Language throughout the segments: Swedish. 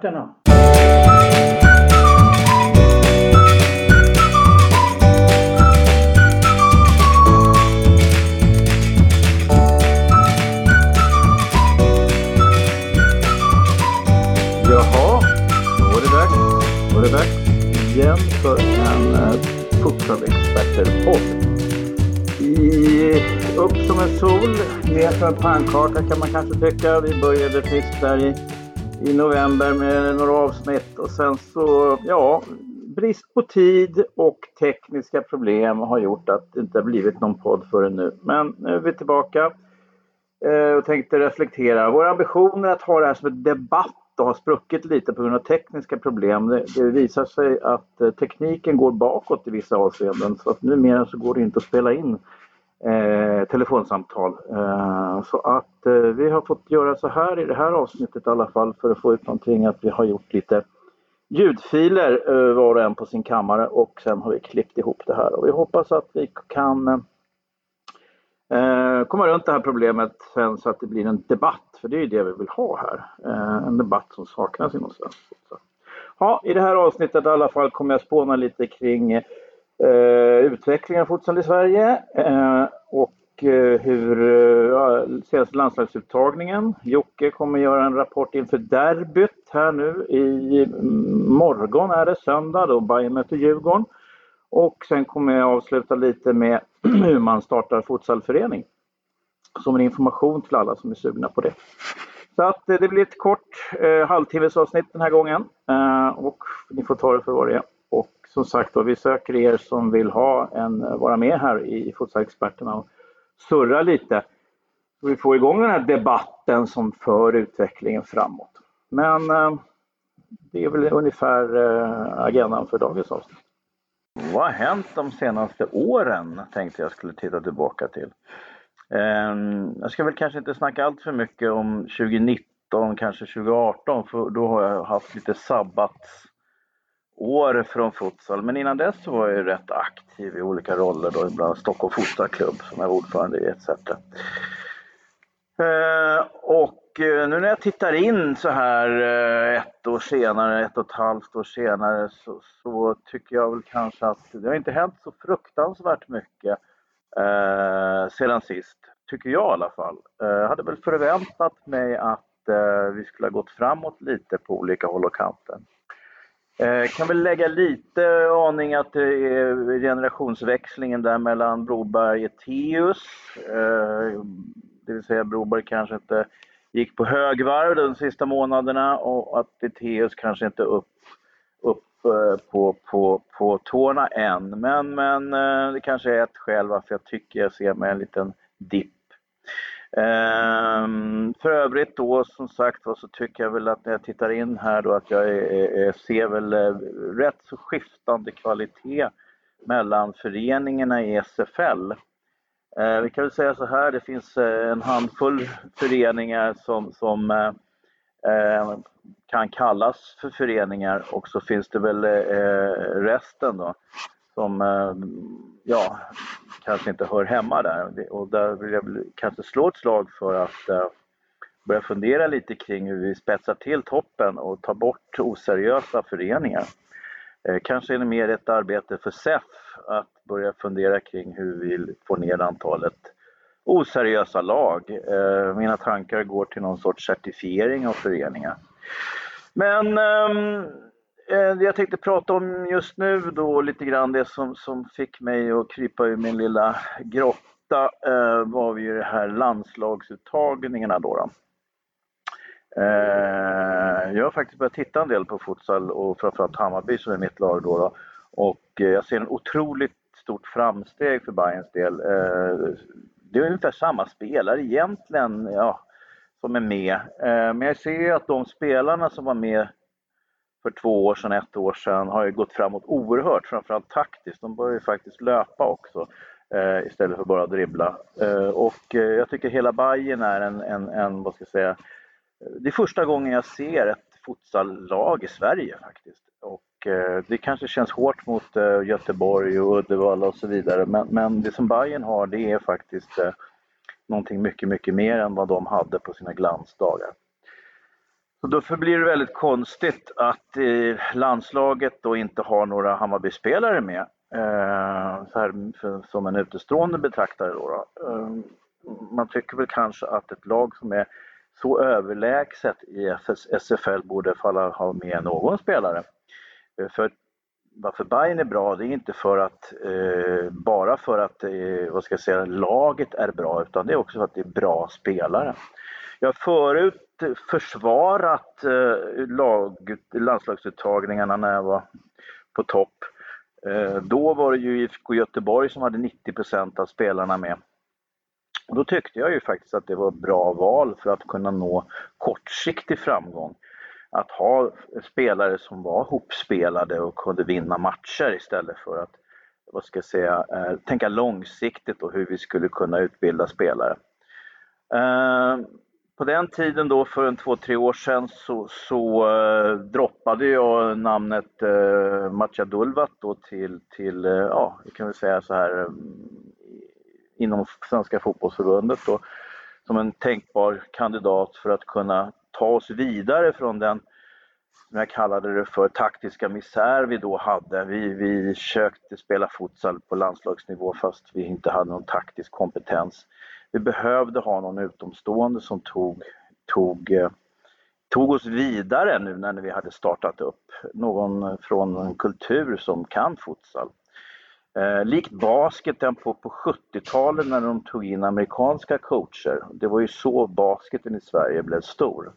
experterna. Jaha, då är det dags. Då är det dags igen för en eh, uh, Experter-podd. I, upp som en sol, ner som en pannkaka kan man kanske tycka. Vi började friskt där i, i november med några avsnitt och sen så, ja, brist på tid och tekniska problem har gjort att det inte har blivit någon podd förrän nu. Men nu är vi tillbaka eh, och tänkte reflektera. Våra ambitioner att ha det här som en debatt och har spruckit lite på grund av tekniska problem. Det, det visar sig att eh, tekniken går bakåt i vissa avseenden så att numera så går det inte att spela in eh, telefonsamtal. Eh, så att eh, vi har fått göra så här i det här avsnittet i alla fall för att få ut någonting att vi har gjort lite ljudfiler eh, var och en på sin kammare och sen har vi klippt ihop det här och vi hoppas att vi kan eh, komma runt det här problemet sen så att det blir en debatt, för det är ju det vi vill ha här. Eh, en debatt som saknas inom svensk Ja, I det här avsnittet i alla fall kommer jag spåna lite kring eh, utvecklingen av futsal i Sverige eh, och eh, hur eh, senaste landslagsuttagningen. Jocke kommer göra en rapport inför derbyt här nu i mm, morgon är det söndag då Bayern möter Djurgården. Och sen kommer jag avsluta lite med hur man startar futsalförening. Som en information till alla som är sugna på det. Så att eh, det blir ett kort eh, halvtimmesavsnitt den här gången. Eh, och ni får ta det för vad det är. Som sagt då, vi söker er som vill ha en, vara med här i Futsalexperterna och surra lite. Så vi får igång den här debatten som för utvecklingen framåt. Men eh, det är väl ungefär eh, agendan för dagens avsnitt. Vad har hänt de senaste åren tänkte jag skulle titta tillbaka till. Ehm, jag ska väl kanske inte snacka allt för mycket om 2019, kanske 2018 för då har jag haft lite sabbats år från futsal. Men innan dess så var jag rätt aktiv i olika roller då, bland Stockholm Futsalklubb som jag var ordförande i etc. Eh, och eh, nu när jag tittar in så här eh, ett år senare, ett och ett halvt år senare så, så tycker jag väl kanske att det har inte hänt så fruktansvärt mycket eh, sedan sist. Tycker jag i alla fall. Eh, jag hade väl förväntat mig att eh, vi skulle ha gått framåt lite på olika håll och kanter. Eh, kan väl lägga lite aning att det är generationsväxlingen där mellan Broberg och Teus. Eh, det vill säga Broberg kanske inte gick på högvarv de sista månaderna och att Teus kanske inte upp, upp eh, på, på, på tårna än. Men, men det kanske är ett skäl varför jag tycker jag ser mig en liten dipp. Ehm, för övrigt då som sagt så tycker jag väl att när jag tittar in här då att jag är, ser väl eh, rätt så skiftande kvalitet mellan föreningarna i SFL. Ehm, vi kan väl säga så här, det finns eh, en handfull föreningar som, som eh, eh, kan kallas för föreningar och så finns det väl eh, resten då som eh, ja, kanske inte hör hemma där. Och där vill jag kanske slå ett slag för att eh, börja fundera lite kring hur vi spetsar till toppen och tar bort oseriösa föreningar. Eh, kanske är det mer ett arbete för SEF att börja fundera kring hur vi får ner antalet oseriösa lag. Mina tankar går till någon sorts certifiering av föreningar. Men ehm, Eh, jag tänkte prata om just nu då lite grann det som, som fick mig att krypa ur min lilla grotta eh, var ju de här landslagsuttagningarna då. då. Eh, jag har faktiskt börjat titta en del på futsal och framförallt Hammarby som är mitt lag då. då. Och eh, jag ser en otroligt stort framsteg för Bayerns del. Eh, det är ungefär samma spelare egentligen ja, som är med. Eh, men jag ser att de spelarna som var med för två år sedan, ett år sedan, har ju gått framåt oerhört, framförallt taktiskt. De börjar ju faktiskt löpa också eh, istället för bara dribbla. Eh, och eh, jag tycker hela Bayern är en, en, en, vad ska jag säga, det är första gången jag ser ett futsallag i Sverige faktiskt. Och eh, det kanske känns hårt mot eh, Göteborg och Uddevalla och så vidare. Men, men det som Bayern har det är faktiskt eh, någonting mycket, mycket mer än vad de hade på sina glansdagar. Så då förblir det väldigt konstigt att eh, landslaget då inte har några Hammarby-spelare med. Eh, så här, för, som en utestående betraktare då. då. Eh, man tycker väl kanske att ett lag som är så överlägset i FS, SFL borde falla ha med någon spelare. Eh, för varför Bayern är bra, det är inte för att, eh, bara för att eh, vad ska jag säga, laget är bra, utan det är också för att det är bra spelare. Jag har förut försvarat eh, lag, landslagsuttagningarna när jag var på topp. Eh, då var det ju IFK Göteborg som hade 90% av spelarna med. Och då tyckte jag ju faktiskt att det var ett bra val för att kunna nå kortsiktig framgång. Att ha spelare som var hopspelade och kunde vinna matcher istället för att vad ska jag säga, eh, tänka långsiktigt och hur vi skulle kunna utbilda spelare. På den tiden då för en två, tre år sedan så, så eh, droppade jag namnet eh, Maciej Dulvat då till, till eh, ja, vi kan väl säga så här mm, inom Svenska fotbollsförbundet då, som en tänkbar kandidat för att kunna ta oss vidare från den, som jag kallade det för, taktiska misär vi då hade. Vi, vi försökte spela futsal på landslagsnivå fast vi inte hade någon taktisk kompetens vi behövde ha någon utomstående som tog, tog, eh, tog oss vidare nu när vi hade startat upp. Någon från en kultur som kan futsal. Eh, likt basketen på, på 70-talet när de tog in amerikanska coacher. Det var ju så basketen i Sverige blev stor.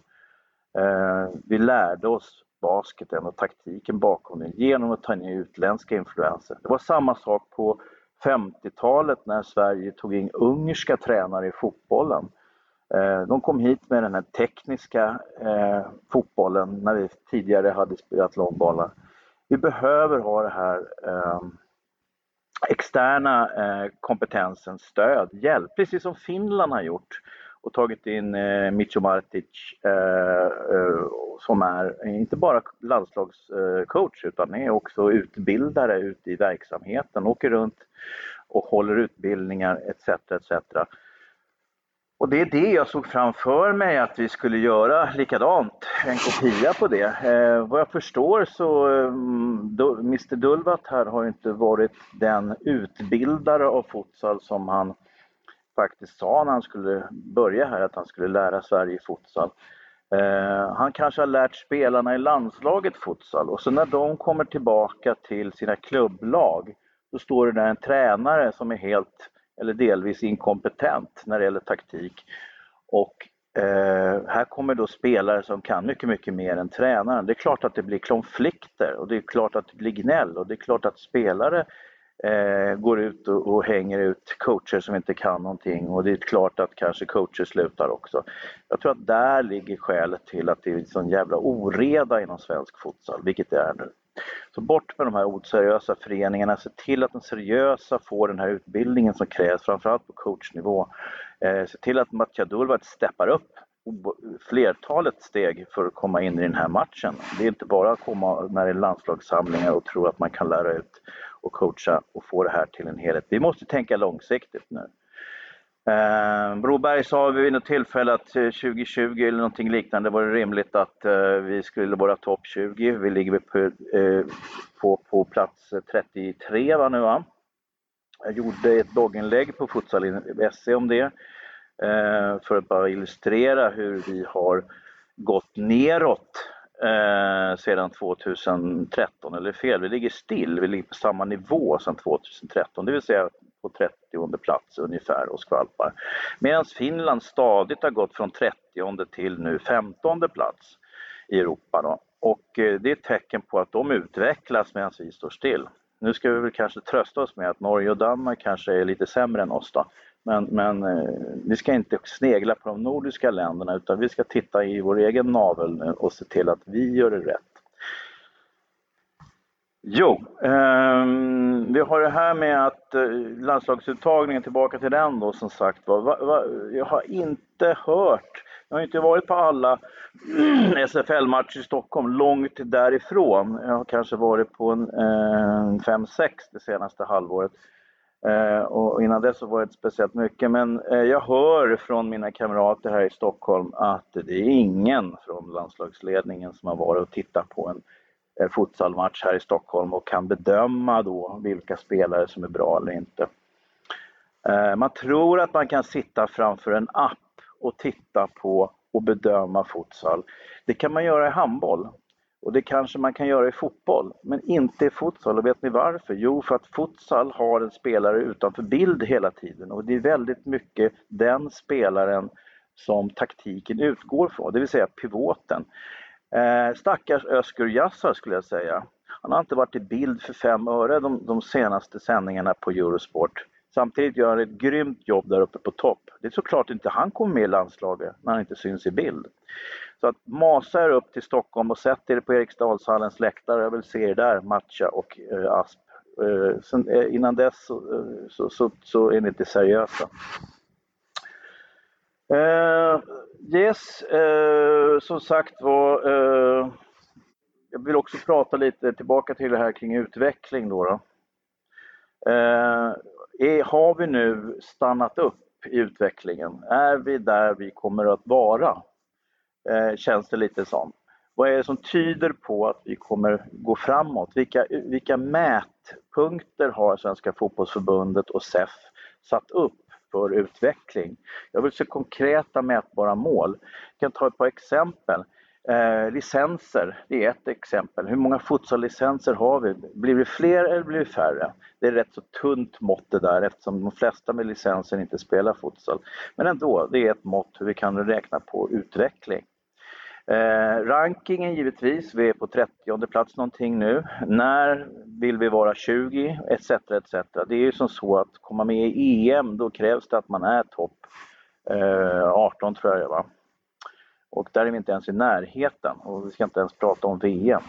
Eh, vi lärde oss basketen och taktiken bakom den genom att ta in utländska influenser. Det var samma sak på 50-talet när Sverige tog in ungerska tränare i fotbollen. Eh, de kom hit med den här tekniska eh, fotbollen när vi tidigare hade spelat långbollar. Vi behöver ha det här eh, externa kompetensen kompetensens stöd, hjälp, precis som Finland har gjort och tagit in eh, Micho Martic eh, eh, som är inte bara landslagscoach eh, utan är också utbildare ute i verksamheten, åker runt och håller utbildningar etc. etc. Och det är det jag såg framför mig att vi skulle göra likadant, en kopia på det. Eh, vad jag förstår så, eh, mm, Mr Dulvat här har inte varit den utbildare av futsal som han faktiskt sa när han skulle börja här, att han skulle lära Sverige futsal. Eh, han kanske har lärt spelarna i landslaget futsal och så när de kommer tillbaka till sina klubblag då står det där en tränare som är helt eller delvis inkompetent när det gäller taktik. Och eh, här kommer då spelare som kan mycket, mycket mer än tränaren. Det är klart att det blir konflikter och det är klart att det blir gnäll och det är klart att spelare eh, går ut och, och, hänger ut coacher som inte kan någonting och det är klart att kanske coacher slutar också. Jag tror att där ligger skälet till att det är sån jävla oreda inom svensk futsal, vilket det är nu. Så bort med de här oseriösa föreningarna, se till att de seriösa får den här utbildningen som krävs, framförallt på coachnivå. Eh, se till att Matja Dulvat steppar upp flertalet steg för att komma in i den här matchen. Det är inte bara att komma när det är landslagssamlingar och tro att man kan lära ut och coacha och få det här till en helhet. Vi måste tänka långsiktigt nu. Eh, Broberg sa vid något tillfälle att eh, 2020 eller någonting liknande var det rimligt att eh, vi skulle vara topp 20. Vi ligger på, eh, på, på plats 33 va, nu va? Jag gjorde ett blogginlägg på futsal.se om det eh, för att bara illustrera hur vi har gått neråt eh, sedan 2013, eller fel, vi ligger still, vi ligger på samma nivå sedan 2013, det vill säga på 30 plats ungefär och skvalpar. Medan Finland stadigt har gått från 30 till nu 15 plats i Europa. Då. Och eh, det är ett tecken på att de utvecklas medan vi står still. Nu ska vi väl kanske trösta oss med att Norge och Danmark kanske är lite sämre än oss då. Men, men eh, vi ska inte snegla på de nordiska länderna utan vi ska titta i vår egen navel eh, och se till att vi gör det rätt. Jo, eh, vi har det här med att eh, landslagsuttagningen, tillbaka till den då som sagt va, va, Jag har inte hört, jag har inte varit på alla SFL-matcher i Stockholm, långt därifrån. Jag har kanske varit på en 5-6 eh, det senaste halvåret. Eh, och innan dess så var det inte speciellt mycket, men eh, jag hör från mina kamrater här i Stockholm att det är ingen från landslagsledningen som har varit och tittat på en eh, futsalmatch här i Stockholm och kan bedöma då vilka spelare som är bra eller inte. Eh, man tror att man kan sitta framför en app och titta på och bedöma futsal. Det kan man göra i handboll. Och det kanske man kan göra i fotboll, men inte i futsal. Och vet ni varför? Jo, för att futsal har en spelare utanför bild hela tiden och det är väldigt mycket den spelaren som taktiken utgår från, det vill säga pivoten. Eh, stackars Özgur Yassar skulle jag säga. Han har inte varit i bild för fem öre de, de senaste sändningarna på Eurosport. Samtidigt gör han ett grymt jobb där uppe på topp. Det är såklart inte han kommer med i landslaget när han inte syns i bild. Så att masa er upp till Stockholm och sätt er på Eriksdalshallens läktare. Jag vill se er där matcha och eh, Asp. Eh, sen, eh, innan dess så, eh, så, så, så, är ni inte seriösa. Eh, yes, eh, som sagt var. Eh, jag vill också prata lite tillbaka till det här kring utveckling då. då. Eh, är, har vi nu stannat upp i utvecklingen? Är vi där vi kommer att vara? eh, känns det lite som. Vad är det som tyder på att vi kommer gå framåt? Vilka, vilka mätpunkter har Svenska fotbollsförbundet och SEF satt upp för utveckling? Jag vill se konkreta mätbara mål. Jag kan ta ett par exempel. Eh, licenser, det är ett exempel. Hur många futsallicenser har vi? Blir det fler eller blir det färre? Det är rätt så tunt mått det där eftersom de flesta med licenser inte spelar futsal. Men ändå, det är ett mått hur vi kan räkna på utveckling. Eh, rankingen givetvis, vi är på 30 plats någonting nu. När vill vi vara 20? Etc. etc. Det är ju som så att komma med i EM, då krävs det att man är topp eh, 18 tror jag va. Och där är vi inte ens i närheten och vi ska inte ens prata om VM.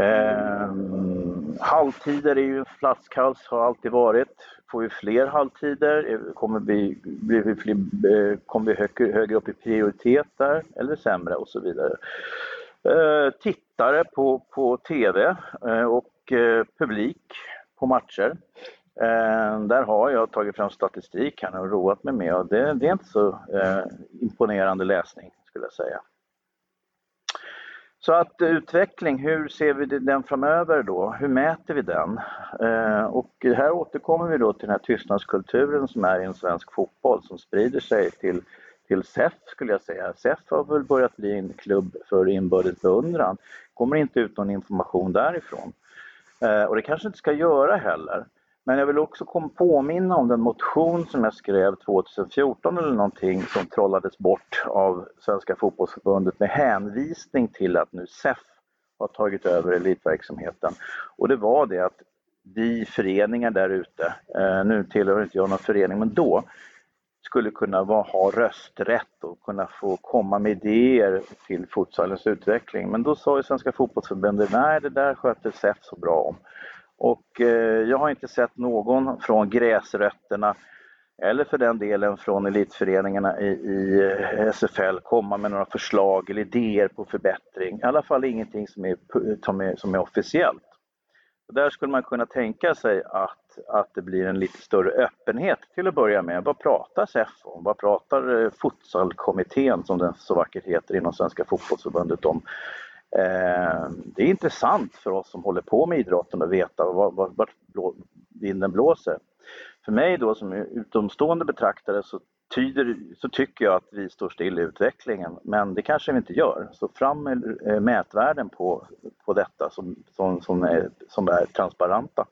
Eh, halvtider är ju en flaskhals, har alltid varit. Får vi fler halvtider? Kommer vi, blir vi, fler, eh, kommer vi högre, högre upp i prioritet där eller sämre och så vidare. Eh, tittare på, på TV eh, och eh, publik på matcher. Eh, där har jag tagit fram statistik här och roat mig med och det, det är inte så eh, imponerande läsning skulle jag säga. Så att eh, utveckling, hur ser vi den framöver då? Hur mäter vi den? Eh, och här återkommer vi då till den här tystnadskulturen som är i en svensk fotboll som sprider sig till, till SEF skulle jag säga. SEF har väl börjat bli en klubb för inbördes beundran. kommer inte ut någon information därifrån. Eh, och det kanske inte ska göra heller. Men jag vill också påminna om den motion som jag skrev 2014 eller någonting som trollades bort av Svenska fotbollsförbundet med hänvisning till att nu SEF har tagit över elitverksamheten. Och det var det att vi föreningar där ute, eh, nu tillhör inte jag någon förening, men då skulle kunna vara, ha rösträtt och kunna få komma med idéer till futsalens utveckling. Men då sa ju Svenska fotbollsförbundet, nej det där sköter SEF så bra om. Och eh, jag har inte sett någon från gräsrötterna eller för den delen från elitföreningarna i, i eh, SFL komma med några förslag eller idéer på förbättring. I alla fall ingenting som är, som är, officiellt. Och där skulle man kunna tänka sig att, att det blir en lite större öppenhet till att börja med. Vad pratar SEF om? Vad pratar eh, futsalkommittén, som den så vackert heter inom Svenska fotbollsförbundet om? Eh, det är intressant för oss som håller på med idrotten att veta vart, vart vinden blåser. För mig då som utomstående betraktare så, tyder, så tycker jag att vi står still i utvecklingen, men det kanske vi inte gör. Så fram med eh, mätvärden på, på detta som, som, som, är, som är transparenta.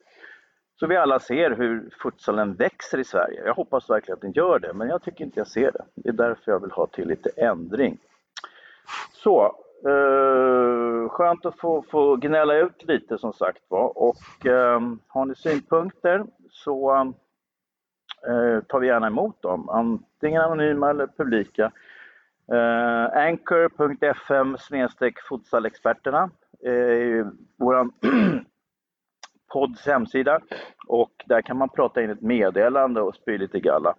Så vi alla ser hur futsalen växer i Sverige. Jag hoppas verkligen att den gör det, men jag tycker inte jag ser det. Det är därför jag vill ha till lite ändring. Så, eh, skönt att få, få gnälla ut lite som sagt var och eh, har ni synpunkter så eh, tar vi gärna emot dem, antingen anonyma eller publika. Eh, Anchor.fm futsalexperterna är vår podds hemsida och där kan man prata in ett meddelande och spy lite galla.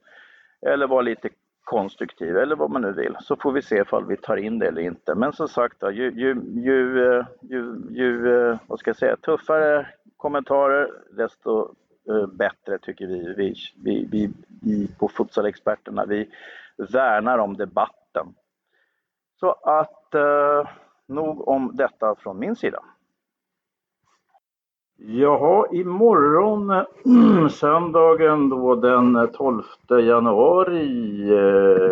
Eller vara lite konstruktiv eller vad man nu vill. Så får vi se ifall vi tar in det eller inte. Men som sagt, ju, ju, ju, eh, ju, ju eh, vad ska jag säga, tuffare kommentarer desto eh, bättre tycker vi. Vi, vi, vi, vi på futsalexperterna, vi värnar om debatten. Så att eh, nog om detta från min sida. Jaha, imorgon eh, söndagen då den 12 januari eh,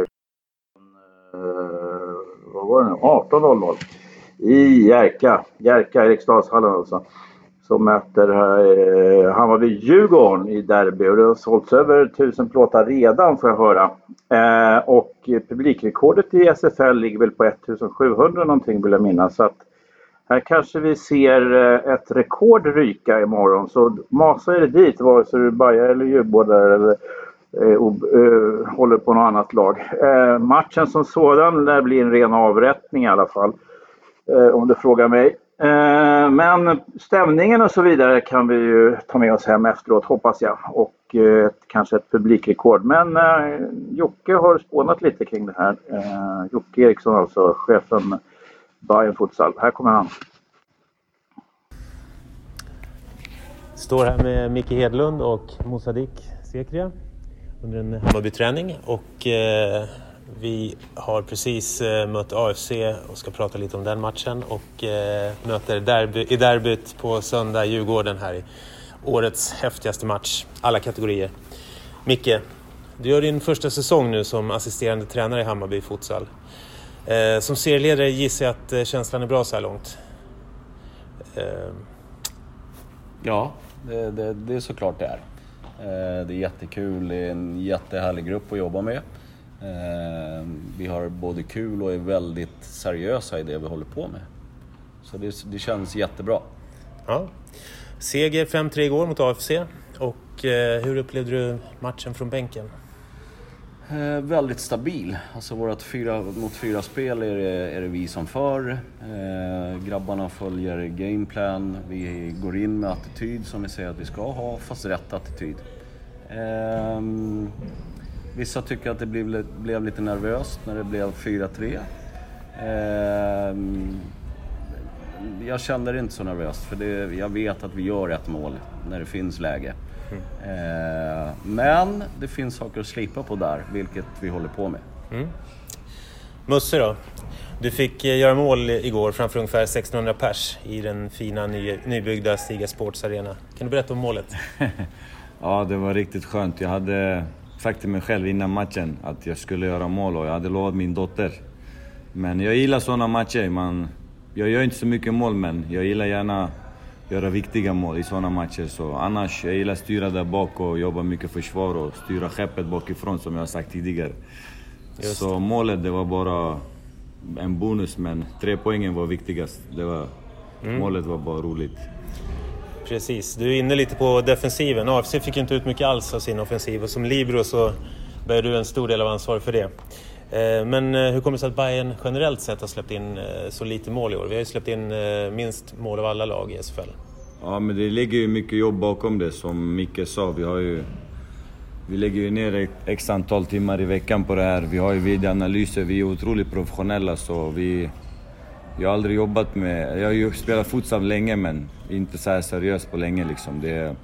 eh, vad var det nu? 18.00 i Järka, Järka Eriksdalshallen alltså. Som möter eh, Hammarby-Djurgården i derby och det har sålts över 1000 plåtar redan får jag höra. Eh, och publikrekordet i SFL ligger väl på 1700 någonting vill jag minnas. Så att här kanske vi ser eh, ett rekord ryka imorgon. Så masa er dit vare sig du bajar eller djurgårdare eller eh, eh, håller på något annat lag. Eh, matchen som sådan lär bli en ren avrättning i alla fall. Eh, om du frågar mig. Eh, men stämningen och så vidare kan vi ju ta med oss hem efteråt hoppas jag. Och eh, kanske ett publikrekord. Men eh, Jocke har spånat lite kring det här. Jocke Eriksson alltså, chefen Bayern Futsal. Här kommer han. Står här med Micke Hedlund och Mosadik Sekria under en Hammarby-träning. Och eh, vi har precis eh, mött AFC och ska prata lite om den matchen och eh, möter derby, i derbyt på söndag Djurgården här i årets häftigaste match, alla kategorier. Micke, du gör din första säsong nu som assisterande tränare i Hammarby futsal. Eh, som serieledare gissar jag att känslan är bra så här långt. Ja, det, det, det är såklart det är. Det är jättekul, det är en jättehärlig grupp att jobba med. Eh, vi har både kul och är väldigt seriösa i det vi håller på med. Så det, det känns jättebra. Ja. Seger 5-3 igår mot AFC. Och eh, hur upplevde du matchen från bänken? Eh, väldigt stabil. Alltså vårt fyra mot fyra spel är det, är det vi som för. Eh, grabbarna följer gameplan. Vi går in med attityd som vi säger att vi ska ha, fast rätt attityd. Eh, Vissa tycker att det blev, blev lite nervöst när det blev 4-3. Eh, jag känner det inte så nervöst för det, jag vet att vi gör ett mål när det finns läge. Mm. Eh, men det finns saker att slipa på där, vilket vi håller på med. Mm. Musse då? Du fick eh, göra mål igår framför ungefär 1600 pers i den fina ny, nybyggda Stiga Sports Arena. Kan du berätta om målet? ja, det var riktigt skönt. Jag hade sagt till mig själv innan matchen att jag skulle göra mål och jag hade lovat min dotter. Men jag gillar sådana matcher. Man, jag gör inte så mycket mål men jag gillar gärna göra viktiga mål i sådana matcher. Så annars, jag gillar att styra där bak och jobba mycket försvar och styra skeppet bakifrån som jag har sagt tidigare. Just. Så målet det var bara en bonus men tre poängen var viktigast. Det var, mm. Målet var bara roligt. Precis, du är inne lite på defensiven. AFC fick inte ut mycket alls av sin offensiv och som libero så bär du en stor del av ansvaret för det. Eh, men eh, hur kommer det sig att Bayern generellt sett har släppt in eh, så lite mål i år? Vi har ju släppt in minst mål av alla lag i SFL. Ja, men det ligger ju mycket jobb bakom det som Micke sa. Vi, har ju, vi lägger ju ner ett x antal timmar i veckan på det här. Vi har ju videoanalyser, vi är otroligt professionella så vi jag har aldrig jobbat med... Jag har ju spelat futsal länge men inte så här seriöst på länge liksom. Det är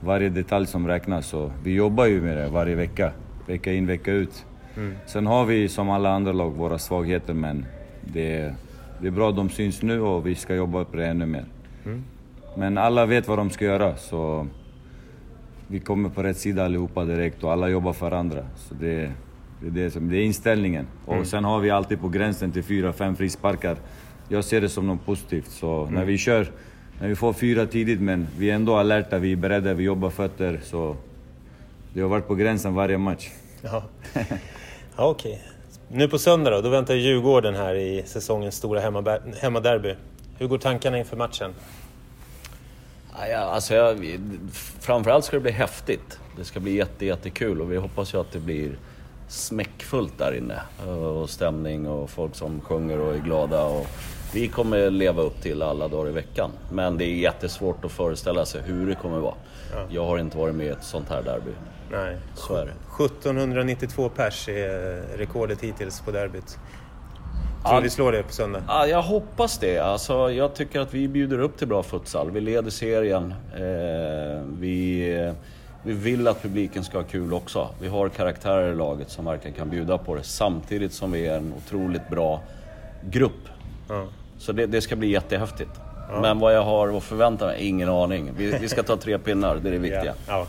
varje detalj som räknas. Så vi jobbar ju med det varje vecka. Vecka in, vecka ut. Mm. Sen har vi som alla andra lag våra svagheter men det är, det är bra de syns nu och vi ska jobba på det ännu mer. Mm. Men alla vet vad de ska göra så vi kommer på rätt sida allihopa direkt och alla jobbar för varandra. Så det, det är, det, som, det är inställningen. Mm. Och sen har vi alltid på gränsen till fyra, fem frisparkar. Jag ser det som något positivt. Så mm. när vi kör, när vi får fyra tidigt men vi är ändå alerta, vi är beredda, vi jobbar fötter. Så det har varit på gränsen varje match. Ja okej. Okay. Nu på söndag då, då väntar Djurgården här i säsongens stora hemmaderby. Hur går tankarna inför matchen? Ja, alltså jag, framförallt ska det bli häftigt. Det ska bli jätte, jättekul och vi hoppas ju att det blir smäckfullt där inne. Och stämning och folk som sjunger och är glada. Och vi kommer leva upp till alla dagar i veckan. Men det är jättesvårt att föreställa sig hur det kommer vara. Ja. Jag har inte varit med i ett sånt här derby. Nej. Så är det. 1792 pers är rekordet hittills på derbyt. Tror du vi slår det på söndag? Ja, jag hoppas det. Alltså, jag tycker att vi bjuder upp till bra futsal. Vi leder serien. Eh, vi, vi vill att publiken ska ha kul också. Vi har karaktärer i laget som verkligen kan bjuda på det samtidigt som vi är en otroligt bra grupp. Ja. Så det, det, ska bli jättehäftigt. Ja. Men vad jag har att förvänta mig, ingen aning. Vi, vi ska ta tre pinnar, det är det viktiga. Ja.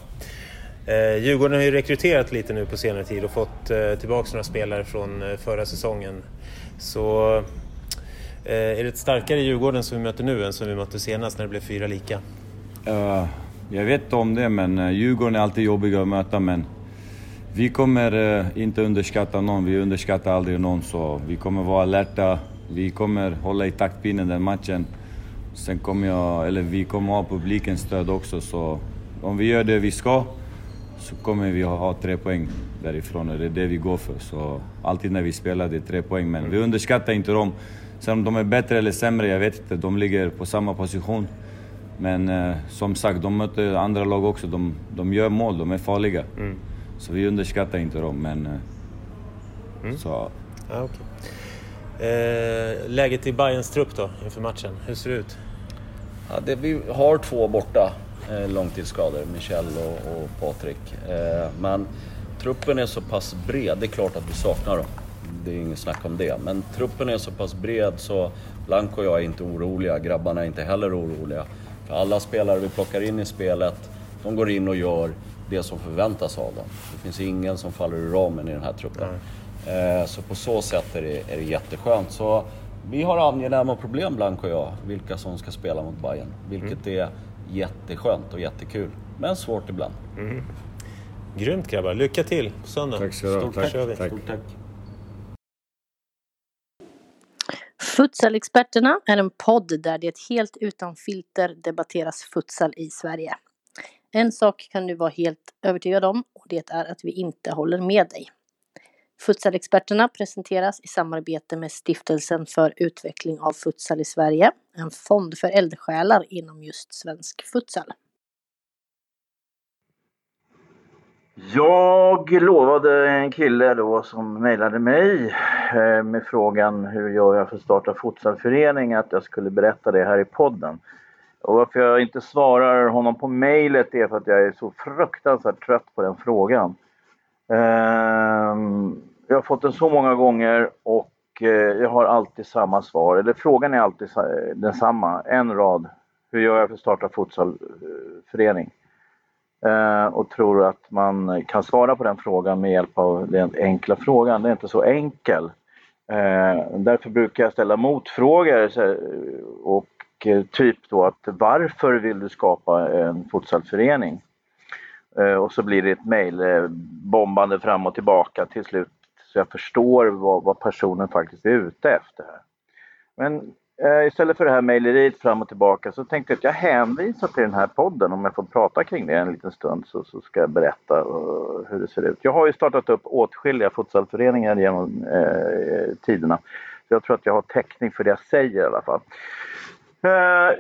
Eh, Djurgården har ju rekryterat lite nu på senare tid och fått eh, tillbaka några spelare från eh, förra säsongen. Så eh, är det ett starkare Djurgården som vi möter nu än som vi mötte senast när det blev fyra lika? Uh, jag vet inte om det, men uh, Djurgården är alltid jobbiga att möta. Men vi kommer uh, inte underskatta någon, vi underskattar aldrig någon. Så vi kommer vara alerta, vi kommer hålla i taktpinnen den matchen. Sen kommer jag, eller vi kommer ha publikens stöd också, så om vi gör det vi ska så kommer vi ha tre poäng därifrån och det är det vi går för. Så alltid när vi spelar det är tre poäng, men vi underskattar inte dem. Sen om de är bättre eller sämre, jag vet inte. De ligger på samma position. Men eh, som sagt, de möter andra lag också. De, de gör mål, de är farliga. Mm. Så vi underskattar inte dem, men... Eh, mm. så. Ah, okay. Eh, läget i Bayerns trupp då, inför matchen, hur ser det ut? Ja, det, vi har två borta eh, långtidsskador, Michel och, och Patrik. Eh, men truppen är så pass bred, det är klart att vi saknar dem. Det är inget snack om det. Men truppen är så pass bred så Blanco och jag är inte oroliga, grabbarna är inte heller oroliga. För alla spelare vi plockar in i spelet, de går in och gör det som förväntas av dem. Det finns ingen som faller ur ramen i den här truppen. Mm. Så på så sätt är det, är det jätteskönt. Så vi har angenäma problem, Blanco och jag, vilka som ska spela mot Bayern. Vilket mm. är jätteskönt och jättekul. Men svårt ibland. Mm. Grymt grabbar, lycka till på söndag. Tack ska du ha. Tack. tack. Stort tack. Futsalexperterna är en podd där det helt utan filter debatteras futsal i Sverige. En sak kan du vara helt övertygad om och det är att vi inte håller med dig. Futsalexperterna presenteras i samarbete med Stiftelsen för utveckling av futsal i Sverige, en fond för eldsjälar inom just svensk futsal. Jag lovade en kille då som mejlade mig eh, med frågan hur gör jag för att starta futsalförening att jag skulle berätta det här i podden. Och varför jag inte svarar honom på mejlet är för att jag är så fruktansvärt trött på den frågan. Ehm, jag har fått den så många gånger och eh, jag har alltid samma svar. Eller frågan är alltid densamma, en rad. Hur gör jag för att starta futsalförening? Ehm, och tror att man kan svara på den frågan med hjälp av den enkla frågan. Det är inte så enkel. Ehm, därför brukar jag ställa motfrågor och eh, typ då att varför vill du skapa en futsalförening? Eh, och så blir det ett mejl eh, bombande fram och tillbaka till slut så jag förstår vad, vad personen faktiskt är ute efter. Här. Men eh, istället för det här mejleriet fram och tillbaka så tänkte jag att jag hänvisar till den här podden. Om jag får prata kring det en liten stund så, så ska jag berätta uh, hur det ser ut. Jag har ju startat upp åtskilliga futsalföreningar genom eh, tiderna. Så jag tror att jag har täckning för det jag säger i alla fall. Eh,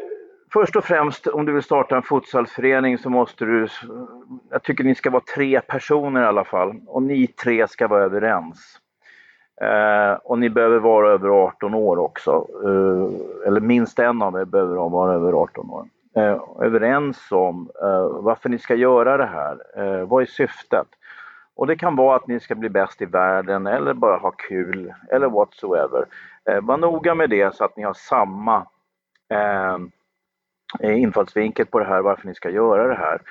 först och främst om du vill starta en futsalförening så måste du, jag tycker ni ska vara tre personer i alla fall och ni tre ska vara överens. Eh, och ni behöver vara över 18 år också, eh, eller minst en av er behöver vara över 18 år. Eh, överens om eh, varför ni ska göra det här, eh, vad är syftet? Och det kan vara att ni ska bli bäst i världen eller bara ha kul eller whatsoever. Eh, var noga med det så att ni har samma Eh, Eh, infallsvinkel på det här, varför ni ska göra det här.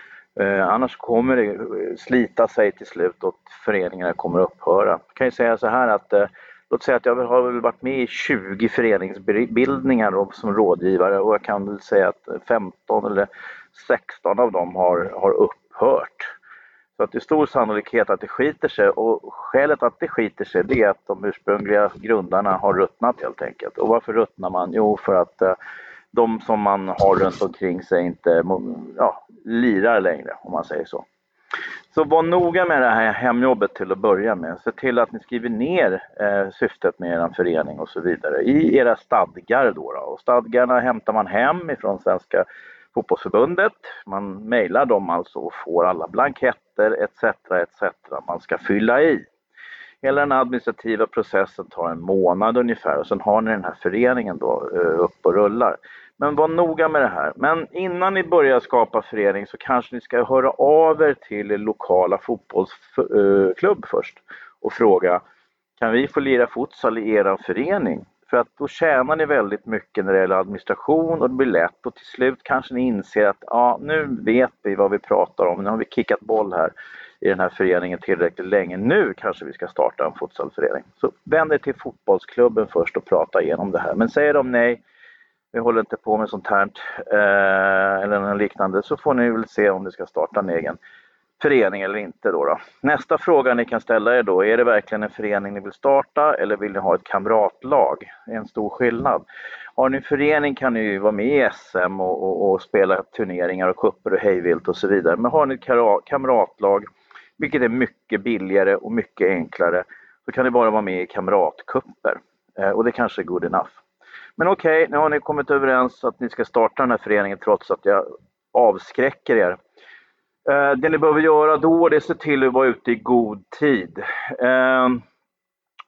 Eh, annars kommer det slita sig till slut och föreningarna kommer upphöra. Jag kan ju säga så här att eh, låt säga att jag har väl varit med i 20 föreningsbildningar som rådgivare och jag kan väl säga att 15 eller 16 av dem har, har upphört. Så att det är stor sannolikhet att det skiter sig och skälet att det skiter sig det är att de ursprungliga grundarna har ruttnat helt enkelt. Och varför ruttnar man? Jo, för att eh, de som man har runt omkring sig inte ja, lirar längre, om man säger så. Så var noga med det här hemjobbet till att börja med. Se till att ni skriver ner eh, syftet med er förening och så vidare i era stadgar. Då, då. Och stadgarna hämtar man hem ifrån Svenska fotbollsförbundet. Man mejlar dem alltså och får alla blanketter etc. etc. man ska fylla i. Hela den administrativa processen tar en månad ungefär och sen har ni den här föreningen då eh, upp och rullar. Men var noga med det här. Men innan ni börjar skapa förening så kanske ni ska höra av er till er lokala fotbollsklubb först och fråga kan vi få lira futsal i er förening? För att då tjänar ni väldigt mycket när det gäller administration och det blir lätt och till slut kanske ni inser att ja, nu vet vi vad vi pratar om, nu har vi kickat boll här i den här föreningen tillräckligt länge. Nu kanske vi ska starta en futsalförening. Så vänd er till fotbollsklubben först och prata igenom det här. Men säger de nej, vi håller inte på med sånt här eh, eller något liknande så får ni väl se om ni ska starta en egen förening eller inte. Då, då Nästa fråga ni kan ställa er då, är det verkligen en förening ni vill starta eller vill ni ha ett kamratlag? Det är en stor skillnad. Har ni en förening kan ni ju vara med i SM och, och, och spela turneringar och kupper och hejvilt och så vidare. Men har ni ett kamratlag, vilket är mycket billigare och mycket enklare, så kan ni bara vara med i kamratkupper. Eh, och det kanske är good enough. Men okej, okay, nu har ni kommit överens att ni ska starta den här föreningen trots att jag avskräcker er. Eh, det ni behöver göra då det är att se till att vara ute i god tid. Eh,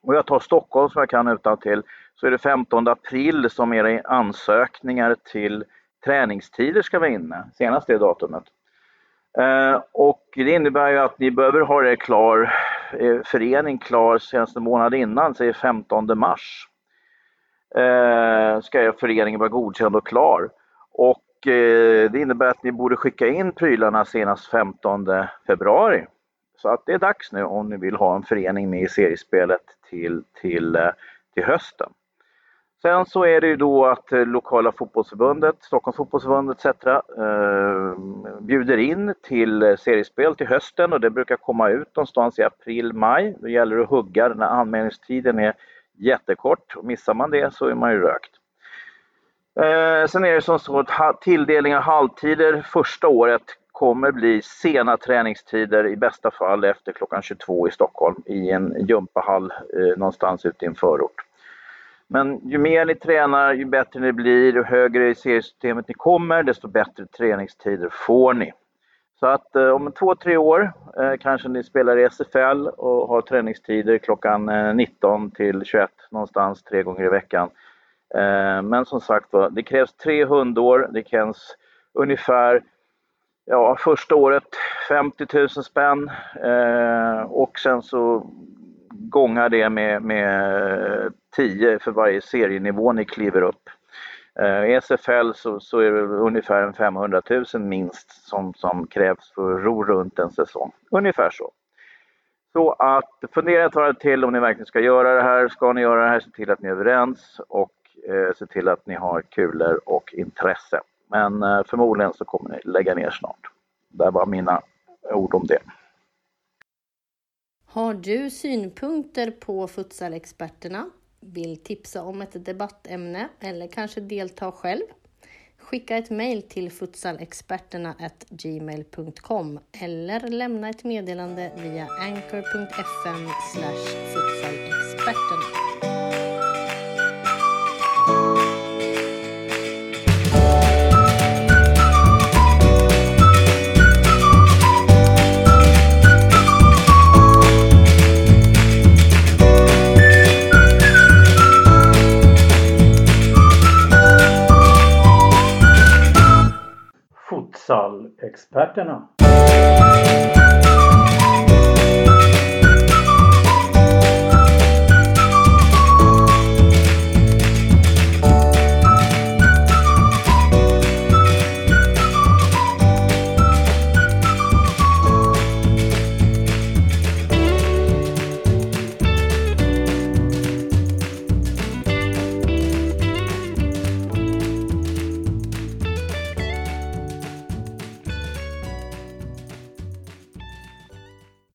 och jag tar Stockholm som jag kan utan till så är det 15 april som era ansökningar till träningstider ska vara inne, senast det datumet. Eh, och det innebär ju att ni behöver ha er klar, er förening klar senast en månad innan, säg 15 mars. Eh, ska er förening vara godkänd och klar. Och Eh, det innebär att ni borde skicka in prylarna senast 15 februari. Så att det är dags nu om ni vill ha en förening med i seriespelet till, till, eh, till hösten. Sen så är det ju då att eh, lokala fotbollsförbundet, Stockholms fotbollsförbund etc. Eh, bjuder in till eh, seriespel till hösten och det brukar komma ut någonstans i april, maj. Då gäller det att hugga när anmälningstiden är jättekort. Och missar man det så är man ju rökt. Eh, sen är det som så att tilldelning av halvtider första året kommer bli sena träningstider i bästa fall efter klockan 22 i Stockholm i en gympahall eh, någonstans ute i en förort. Men ju mer ni tränar, ju bättre ni blir och högre i seriesystemet ni kommer, desto bättre träningstider får ni. Så att eh, om två, tre år eh, kanske ni spelar i SFL och har träningstider klockan eh, 19 till 21 någonstans tre gånger i veckan. Eh, men som sagt det krävs tre hundår, det krävs ungefär ja, första året 50 000 spänn eh, och sen så gångar det med, med eh, 10 för varje serienivå ni kliver upp. Eh, I SFL så, så är det ungefär 500 000 minst som, som krävs för att ro runt en säsong. Ungefär så. Så att fundera ett varv till om ni verkligen ska göra det här. Ska ni göra det här, se till att ni är överens och eh, se till att ni har kulor och intresse. Men eh, förmodligen så kommer ni lägga ner snart. Det var mina ord om det. Har du synpunkter på futsalexperterna? Vill tipsa om ett debattämne eller kanske delta själv? Skicka ett mejl till futsalexperterna gmail.com eller lämna ett meddelande via anchor.fm futsalexperterna. Experterna